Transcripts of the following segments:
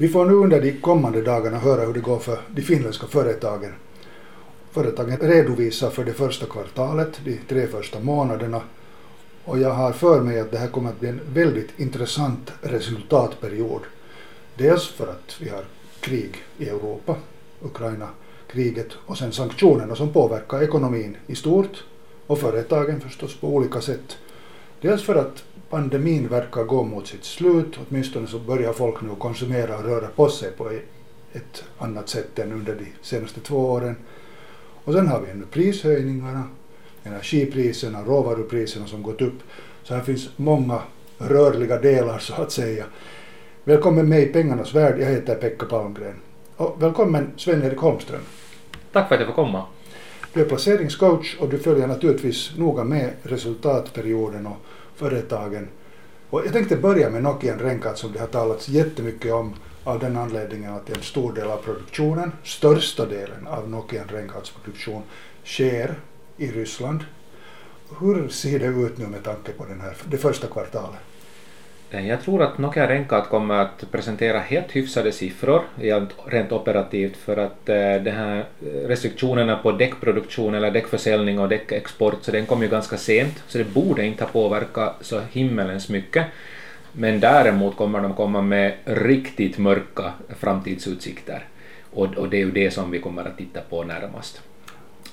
Vi får nu under de kommande dagarna höra hur det går för de finländska företagen. Företagen redovisar för det första kvartalet, de tre första månaderna, och jag har för mig att det här kommer att bli en väldigt intressant resultatperiod. Dels för att vi har krig i Europa, Ukraina-kriget, och sen sanktionerna som påverkar ekonomin i stort och företagen förstås på olika sätt. Dels för att pandemin verkar gå mot sitt slut, åtminstone så börjar folk nu konsumera och röra på sig på ett annat sätt än under de senaste två åren. Och sen har vi ännu prishöjningarna, energipriserna, råvarupriserna som gått upp. Så här finns många rörliga delar så att säga. Välkommen med i Pengarnas värld, jag heter Pekka Palmgren. Och välkommen Sven-Erik Holmström. Tack för att jag får komma. Du är placeringscoach och du följer naturligtvis noga med resultatperioden och företagen. Och jag tänkte börja med Nokian Renkat som det har talats jättemycket om av den anledningen att en stor del av produktionen, största delen av Nokian Renkats produktion, sker i Ryssland. Hur ser det ut nu med tanke på den här, det första kvartalet? Eh, jag tror att Nokia Renkat kommer att presentera helt hyfsade siffror rent operativt för att eh, de här restriktionerna på däckproduktion eller däckförsäljning och däckexport så den kom ju ganska sent så det borde inte ha påverkat så himmelens mycket. Men däremot kommer de komma med riktigt mörka framtidsutsikter och, och det är ju det som vi kommer att titta på närmast.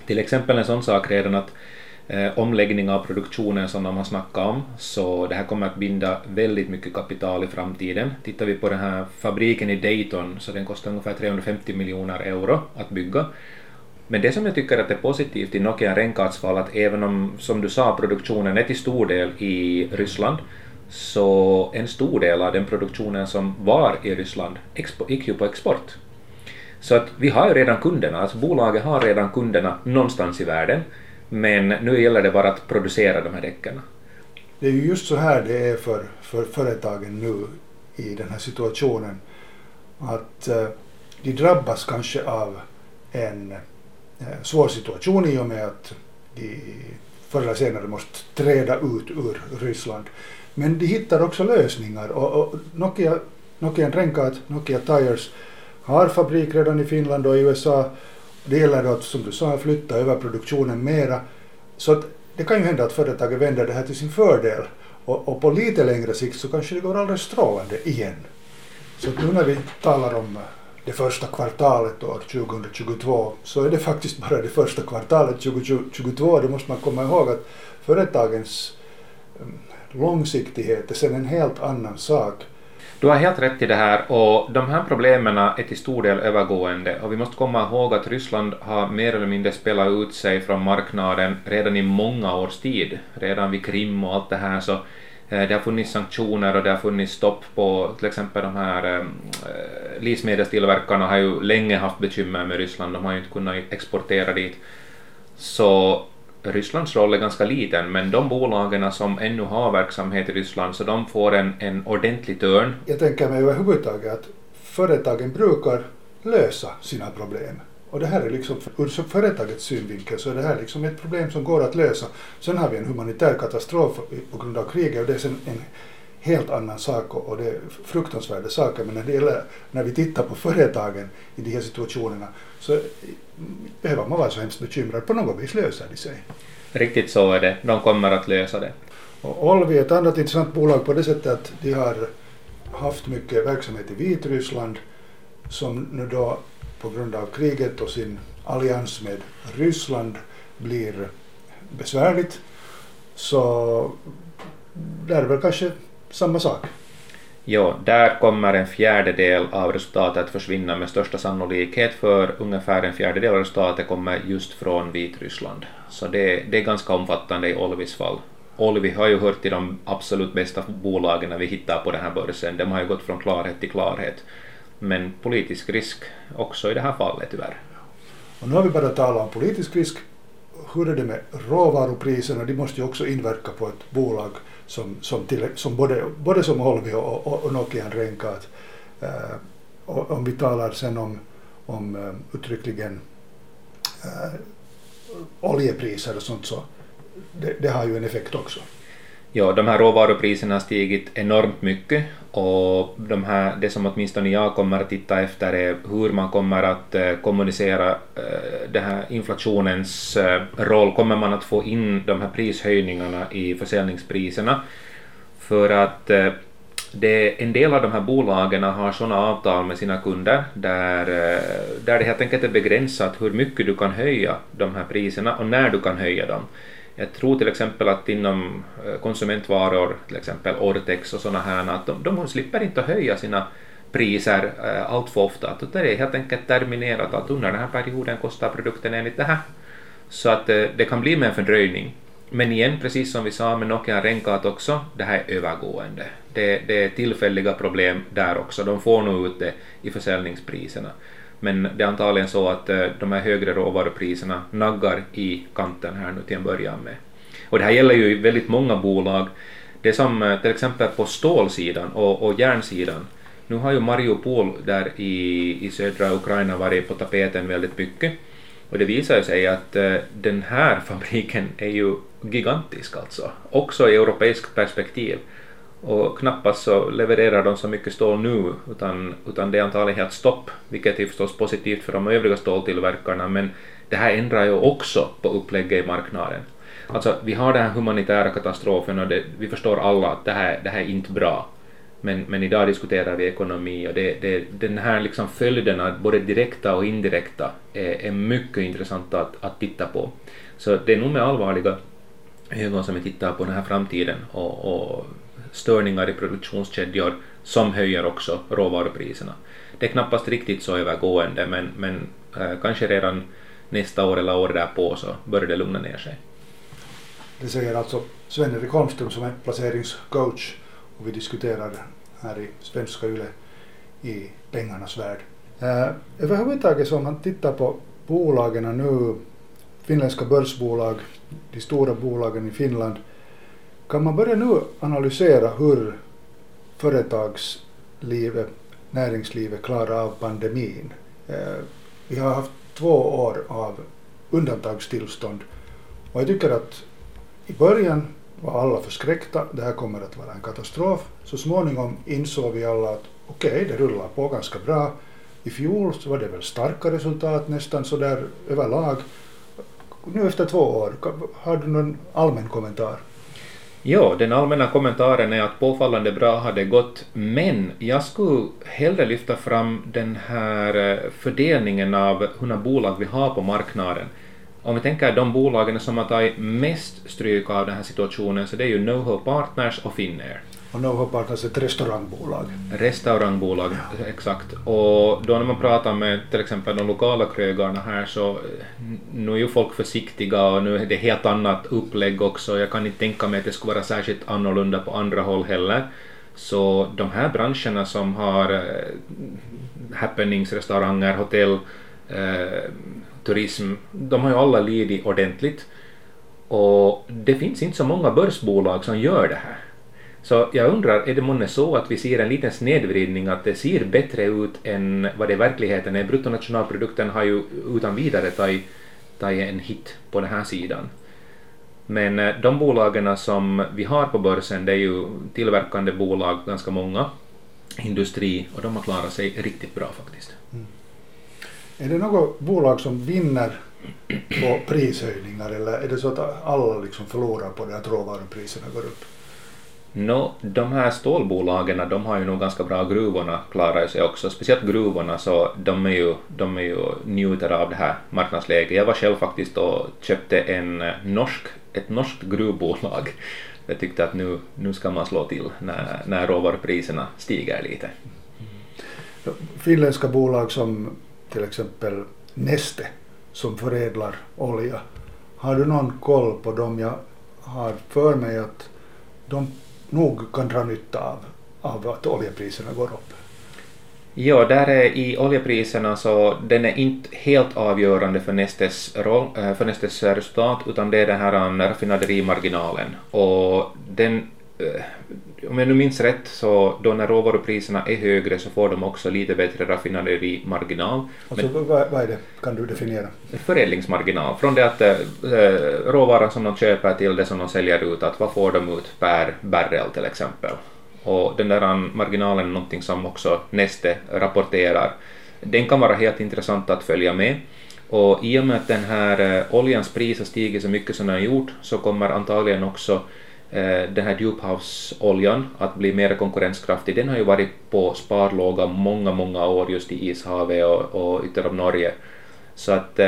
Till exempel en sån sak redan att eh, omläggning av produktionen som de har snackat om, så det här kommer att binda väldigt mycket kapital i framtiden. Tittar vi på den här fabriken i Dayton så den kostar ungefär 350 miljoner euro att bygga. Men det som jag tycker att är positivt i Nokia Renkarts fall att även om, som du sa, produktionen är till stor del i Ryssland, så en stor del av den produktionen som var i Ryssland gick ju på export. Så att vi har ju redan kunderna, alltså bolaget har redan kunderna någonstans i världen, men nu gäller det bara att producera de här däcken. Det är ju just så här det är för, för företagen nu i den här situationen. Att eh, de drabbas kanske av en eh, svår situation i och med att de förr eller senare måste träda ut ur Ryssland. Men de hittar också lösningar och, och Nokia, Nokia Renkat, Nokia Tires har fabrik redan i Finland och i USA det gäller då att, som du sa, flytta över produktionen mera. Så att det kan ju hända att företaget vänder det här till sin fördel. Och, och på lite längre sikt så kanske det går alldeles strålande igen. Så nu när vi talar om eh, det första kvartalet år 2022 så är det faktiskt bara det första kvartalet 2022. Det måste man komma ihåg att företagens mm, långsiktighet är sedan en helt annan sak. Du har helt rätt i det här och de här problemen är till stor del övergående. Och vi måste komma ihåg att Ryssland har mer eller mindre spelat ut sig från marknaden redan i många års tid, redan vid Krim och allt det här så eh, det har funnits sanktioner och det har funnits stopp på till exempel de här eh, eh, livsmedelstillverkarna har ju länge haft bekymmer med Ryssland, de har ju inte kunnat exportera dit. Så Rysslands roll är ganska liten, men de bolagen som ännu har verksamhet i Ryssland, så de får en, en ordentlig törn. Jag tänker mig överhuvudtaget att företagen brukar lösa sina problem. Och det här är liksom, ur företagets synvinkel så är det här liksom ett problem som går att lösa. Sen har vi en humanitär katastrof på grund av kriget och det är sen en helt annan sak och det är fruktansvärda saker. Men när, det gäller, när vi tittar på företagen i de här situationerna så behöver man vara så hemskt bekymrad. På något vis löser de sig. Riktigt så är det. De kommer att lösa det. Och Olvi är ett annat intressant bolag på det sättet att de har haft mycket verksamhet i Vitryssland som nu då på grund av kriget och sin allians med Ryssland blir besvärligt. Så där är väl kanske samma sak. Jo, där kommer en fjärdedel av resultatet att försvinna med största sannolikhet för ungefär en fjärdedel av resultatet kommer just från Vitryssland. Så det, det är ganska omfattande i Olvis fall. Olvi har ju hört till de absolut bästa bolagen när vi hittar på den här börsen. De har ju gått från klarhet till klarhet. Men politisk risk också i det här fallet tyvärr. Och nu har vi bara talat om politisk risk. Hur är det med råvarupriserna? De måste ju också inverka på ett bolag som, som, till, som både, både som Olvi och, och, och Nokian Renkat. Äh, eh, om vi talar sen om, om eh, uttryckligen äh, oljepriser och sånt så det, det, har ju en effekt också. Ja, de här råvarupriserna har stigit enormt mycket och de här, det som åtminstone jag kommer att titta efter är hur man kommer att eh, kommunicera eh, den här inflationens eh, roll. Kommer man att få in de här prishöjningarna i försäljningspriserna? För att det, en del av de här bolagen har sådana avtal med sina kunder där, där det helt enkelt är begränsat hur mycket du kan höja de här priserna och när du kan höja dem. Jag tror till exempel att inom eh, konsumentvaror, till exempel Ortex och sådana här, att de, de slipper inte höja sina priser äh, allt för ofta. Att det är helt enkelt terminerat att under den här perioden kostar produkten enligt det här. Så att äh, det kan bli med en fördröjning. Men igen, precis som vi sa med Nokia Renkat också, det här är övergående. Det, det är tillfälliga problem där också. De får nog ut det i försäljningspriserna. Men det är antagligen så att eh, de här högre råvarupriserna naggar i kanten här nu till en början med. Och det här gäller ju väldigt många bolag. Det som eh, till exempel på stålsidan och, och järnsidan. Nu har ju Mariupol där i, i södra Ukraina varit på tapeten väldigt mycket. Och det visar sig att eh, den här fabriken är ju gigantisk alltså, också i europeiskt perspektiv. Och knappast så levererar de så mycket stål nu, utan, utan det är antagligen helt stopp, vilket är förstås positivt för de övriga ståltillverkarna, men det här ändrar ju också på upplägget i marknaden. Alltså, vi har den här humanitära katastrofen och det, vi förstår alla att det här, det här är inte bra. Men, men idag diskuterar vi ekonomi och det, det, den här liksom följderna, både direkta och indirekta, är, är mycket intressanta att, att titta på. Så det är nog med allvarliga ögon som vi tittar på den här framtiden och, och störningar i produktionskedjor som höjer också råvarupriserna. Det är knappast riktigt så övergående men, men äh, kanske redan nästa år eller året därpå så börjar det lugna ner sig. Det säger alltså Sven-Erik Holmström som är placeringscoach och vi diskuterar här i Svenska Yle i pengarnas värld. Äh, överhuvudtaget så om man tittar på bolagen nu, finländska börsbolag, de stora bolagen i Finland, kan man börja nu analysera hur företagslivet, näringslivet klarar av pandemin? Eh, vi har haft två år av undantagstillstånd och jag tycker att i början var alla förskräckta, det här kommer att vara en katastrof. Så småningom insåg vi alla att okej, okay, det rullar på ganska bra. I fjol så var det väl starka resultat nästan sådär överlag. Nu efter två år, har du någon allmän kommentar? Ja, den allmänna kommentaren är att påfallande bra har det gått, men jag skulle hellre lyfta fram den här eh, fördelningen av hur många bolag vi har på marknaden. Om vi tänker de bolagen som har tagit mest stryk av den här situationen så det är ju NoHo Partners och Finnair. Och NoHo Partners är ett restaurangbolag. Restaurangbolag, ja. exakt. Och då när man pratar med till exempel de lokala krögarna här så eh, nu är ju folk försiktiga och nu är det helt annat upplägg också. Jag kan inte tänka mig att det skulle vara särskilt annorlunda på andra håll heller. Så de här branscherna som har äh, happenings, restauranger, hotell, äh, turism, de har ju alla lidit ordentligt. Och det finns inte så många börsbolag som gör det här. Så jag undrar, är det månne så att vi ser en liten snedvridning, att det ser bättre ut än vad det i verkligheten är? Bruttonationalprodukten har ju utan vidare tagit, tagit en hit på den här sidan. Men eh, de bolagen som vi har på börsen, det är ju tillverkande bolag, ganska många, industri, och de har klarat sig riktigt bra faktiskt. Mm. Är det något bolag som vinner på prishöjningar eller är det så att alla liksom förlorar på det att råvarupriserna går upp? No, de här stålbolagen de har ju nog ganska bra, gruvorna klarar sig också, speciellt gruvorna så de är ju, de är ju njuter av det här marknadsläget. Jag var själv faktiskt och köpte en eh, norsk, ett norskt gruvbolag. Jag tyckte att nu, nu ska man slå till när, när råvarupriserna stiger lite. Finländska bolag som till exempel Neste som förädlar olja, har du någon koll på dem? Jag har för mig att de nog kan dra nytta av, av att oljepriserna går upp. Ja, där är i oljepriserna så den är inte helt avgörande för Nestes, roll, eh, för Nestes resultat utan det är den här raffinaderimarginalen och den eh, om jag nu minns rätt så då när råvarupriserna är högre så får de också lite bättre raffinaderimarginal. Alltså, vad, vad är det? Kan du definiera? Förädlingsmarginal. Från det att eh, råvaran som de köper till det som de säljer ut, att vad får de ut per barrel till exempel. Och den där marginalen är någonting som också Neste rapporterar. Den kan vara helt intressant att följa med. Och i och med att den här eh, oljans pris har stigit så mycket som den har gjort så kommer antagligen också eh, den här djuphavsoljan att bli mer konkurrenskraftig. Den har ju varit på sparlåga många, många år just i Ishavet och, och ytter om Norge. Så att, eh,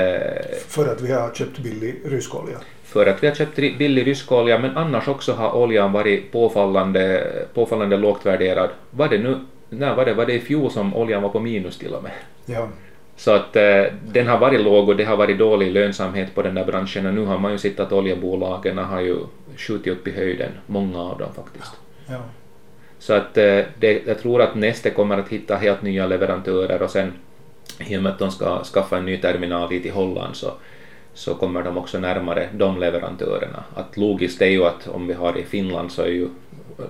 för att vi har köpt billig rysk olja? För att vi har köpt billig rysk olja, men annars också har oljan varit påfallande, påfallande lågt värderad. Var det nu, när var det, var det i fjol som oljan var på minus till och med? Ja. Så att eh, den har varit låg och det har varit dålig lönsamhet på den där branschen och nu har man ju sett att oljebolagen har ju skjutit upp i höjden, många av dem faktiskt. Ja. Så att eh, det, jag tror att Neste kommer att hitta helt nya leverantörer och sen i och med att de ska skaffa en ny terminal dit i Holland så, så kommer de också närmare de leverantörerna. Att logiskt är ju att om vi har i Finland så är ju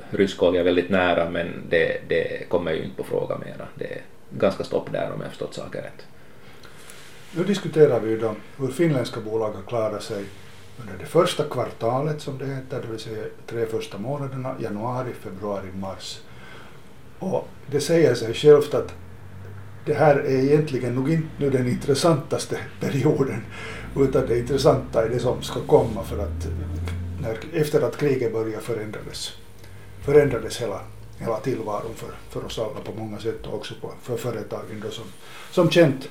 rysk olja väldigt nära men det, det kommer ju inte på fråga mera. Det är ganska stopp där om jag förstått saker rätt. Nu diskuterar vi ju då hur finländska bolag har klarat sig under det första kvartalet som det heter, det vill säga tre första månaderna, januari, februari, mars. Och det säger sig självt att det här är egentligen nog inte nu den intressantaste perioden, utan det intressanta är det som ska komma för att när, efter att kriget började förändrades, förändrades hela, hela tillvaron för, för oss alla på många sätt och också på, för företagen då som, som känt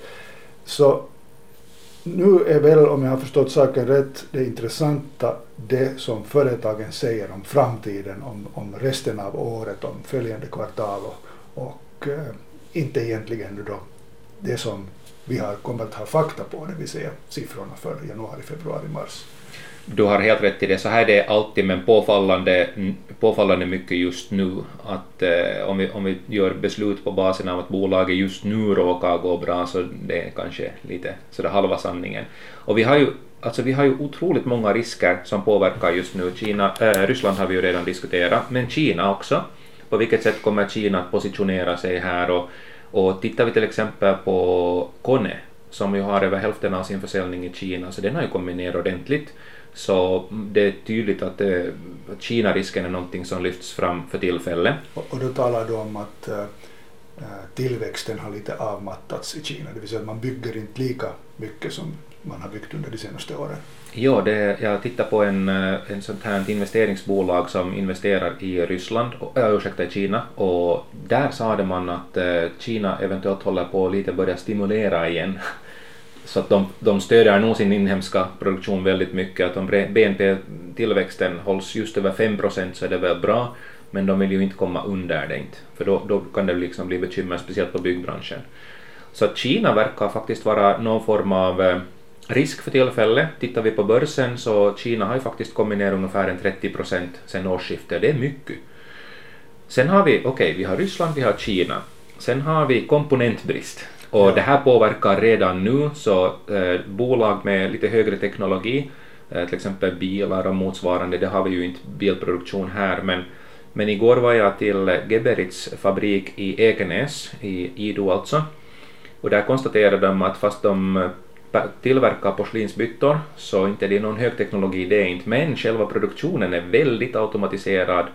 så nu är väl, om jag har förstått saken rätt, det intressanta det som företagen säger om framtiden, om, om resten av året, om följande kvartal och, och eh, inte egentligen då det som vi har kommit att ha fakta på, det vill säga siffrorna för januari, februari, mars. Du har helt rätt i det, så här det är alltid men påfallande, påfallande mycket just nu. Att eh, om, vi, om vi gör beslut på basen av att bolaget just nu råkar gå bra så det är kanske lite sådär halva sanningen. Och vi har ju Alltså vi har ju otroligt många risker som påverkar just nu. Kina, äh, Ryssland har vi ju redan diskuterat, men Kina också. På vilket sätt kommer Kina att positionera sig här? Och, och tittar vi till exempel på Kone, som ju har över hälften av sin försäljning i Kina, så den har ju kommit ner ordentligt. Så det är tydligt att, eh, att Kina-risken är någonting som lyfts fram för tillfället. Och, och då talar du om att äh, tillväxten har lite avmattats i Kina, det vill säga att man bygger inte lika mycket som man har byggt under de senaste åren. Ja, det, jag tittar på en, eh, en sånt här investeringsbolag som investerar i Ryssland, äh, ursäkta, i Kina, och där sade man att äh, Kina eventuellt håller på att lite börja stimulera igen så att de, de stödjer nog sin inhemska produktion väldigt mycket. Att om BNP-tillväxten hålls just över 5 procent så är det väl bra, men de vill ju inte komma under det inte, för då, då kan det liksom bli bekymmer, speciellt på byggbranschen. Så att Kina verkar faktiskt vara någon form av eh, risk för tillfället. Tittar vi på börsen så Kina har ju faktiskt kommit ner ungefär en 30 procent sedan årsskiftet, det är mycket. Sen har vi, okej, okay, vi har Ryssland, vi har Kina. Sen har vi komponentbrist. Och ja. det här påverkar redan nu, så eh, bolag med lite högre teknologi, eh, till exempel bilar och motsvarande, det har vi ju inte bilproduktion här, men, men igår var jag till Geberits fabrik i Ekenäs, i Ido alltså, och där konstaterade de att fast de eh, tillverkar porslinsbyttor så inte det är någon högteknologi det är inte, men själva produktionen är väldigt automatiserad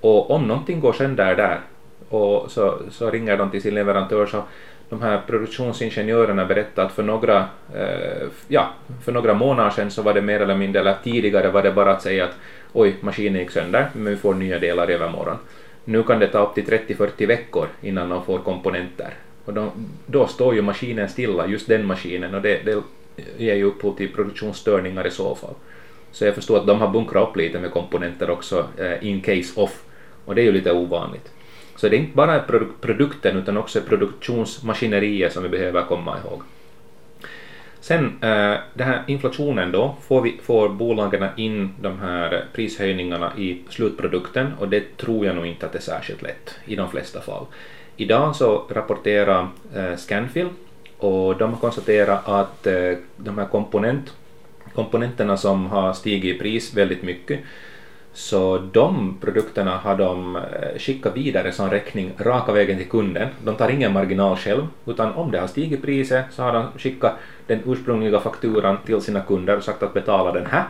och om någonting går sönder där och så, så ringer de till sin leverantör så de här produktionsingenjörerna berättade att för några, eh, ja, för några månader sedan så var det mer eller mindre, eller tidigare var det bara att säga att oj, maskinen gick sönder, men vi får nya delar i övermorgon. Nu kan det ta upp till 30-40 veckor innan de får komponenter. Och då, då står ju maskinen stilla, just den maskinen, och det, det ger ju upphov till produktionsstörningar i så fall. Så jag förstår att de har bunkrat upp lite med komponenter också, eh, in case off, och det är ju lite ovanligt. Så det är inte bara produkten utan också produktionsmaskineriet som vi behöver komma ihåg. Sen eh, den här inflationen då, får, vi, får bolagen in de här prishöjningarna i slutprodukten och det tror jag nog inte att det är särskilt lätt i de flesta fall. Idag så rapporterar eh, Scanfil och de har konstaterat att eh, de här komponent, komponenterna som har stigit i pris väldigt mycket Så de produkterna har de eh, skickat vidare som räkning raka vägen till kunden. De tar ingen marginal själv, utan om det har stigit priset så har de skickat den ursprungliga fakturan till sina kunder och sagt att betala den här.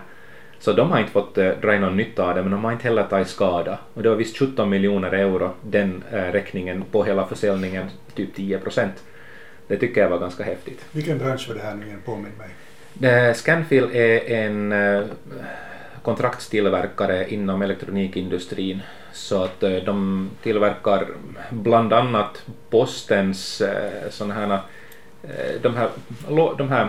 Så de har inte fått eh, dra in någon nytta av det, men de har inte heller tagit skada. Och det var visst 17 miljoner euro, den eh, räkningen på hela försäljningen, typ 10 procent. Det tycker jag var ganska häftigt. Vilken bransch var det här nu igen? Påminn mig. Eh, Scanfil är en eh, kontraktstillverkare inom elektronikindustrin så att eh, de tillverkar bland annat postens eh, sådana här, de här, de här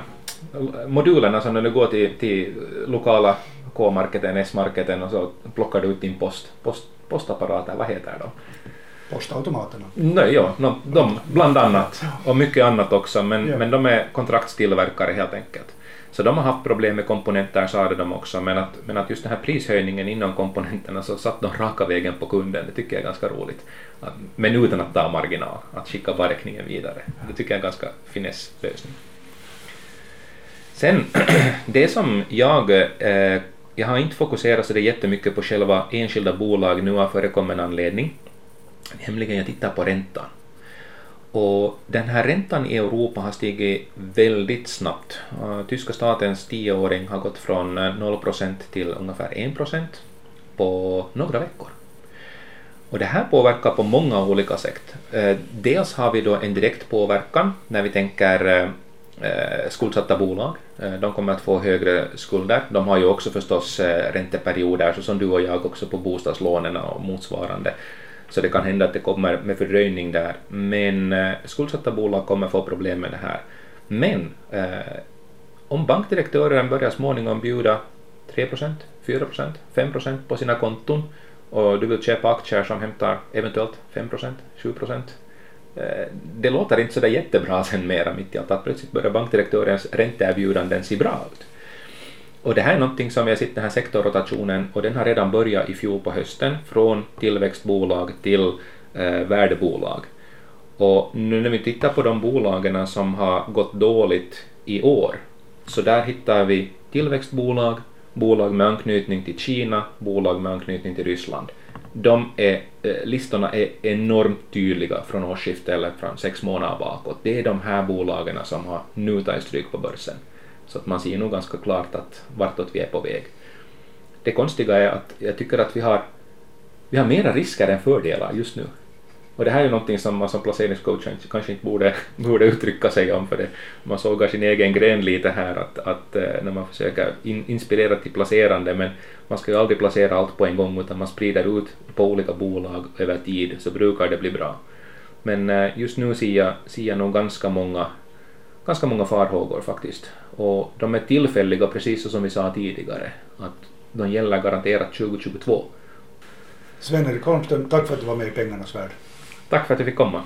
modulerna som du går till, till lokala K-marketen, S-marketen och så plockar du ut din post, post postapparater, vad heter de? Postautomaterna. Nej, ja, no, de bland annat och mycket annat också men, Ja. men de är kontraktstillverkare helt enkelt. Så de har haft problem med komponenter sa de också men att, men att just den här prishöjningen inom komponenterna så satt de raka vägen på kunden, det tycker jag är ganska roligt. Att, men utan att ta marginal, att skicka bara räkningen vidare. Det tycker jag är en ganska finess lösning. Sen, det som jag, eh, jag har inte fokuserat så det jättemycket på själva enskilda bolag nu av förekommande anledning, nämligen jag tittar på räntan. Och den här räntan i Europa har stigit väldigt snabbt. Tyska statens tioåring har gått från 0% till ungefär 1% på några veckor. Och det här påverkar på många olika sätt. Eh, dels har vi då en direkt påverkan när vi tänker eh, Eh, skuldsatta bolag. Eh, de kommer att få högre skulder. De har ju också förstås eh, ränteperioder, så som du och jag också på bostadslånen och motsvarande. Så det kan hända att det kommer med fördröjning där. Men skuldsatta bolag kommer få problem med det här. Men om bankdirektören börjar småningom bjuda 3% 4% 5% på sina konton och du vill köpa aktier som hämtar eventuellt 5% 7%, Eh, det låter inte sådär jättebra sen mera mitt i allt att plötsligt börjar bankdirektörens ränteerbjudanden se bra ut. Och det här är någonting som vi har sett den här sektorrotationen och den har redan börjat i fjol på hösten från tillväxtbolag till eh, värdebolag. Och nu när vi tittar på de bolagen som har gått dåligt i år så där hittar vi tillväxtbolag, bolag med anknytning till Kina, bolag med anknytning till Ryssland. De är, eh, listorna är enormt tydliga från årsskiftet eller från sex månader bakåt. Det är de här bolagen som har nu tagit stryk på börsen. Så att man ser nog ganska klart att vartåt vi är på väg. Det konstiga är att jag tycker att vi har, vi har mera risker än fördelar just nu. Och det här är ju någonting som man som placeringscoach kanske inte borde, borde uttrycka sig om för det. Man sågar sin egen gren lite här att, att eh, när man försöker in, inspirera till placerande men man ska ju aldrig placera allt på en gång utan man sprider ut på olika bolag över tid så brukar det bli bra. Men eh, just nu ser jag, ser jag nog ganska många, ganska många farhågor faktiskt. Och de är tillfälliga precis som vi sa tidigare att de gäller garanterat 2022. Sven-Erik Holmström, tack för att du var med i Pengarnas värld. Tack för att jag fick komma.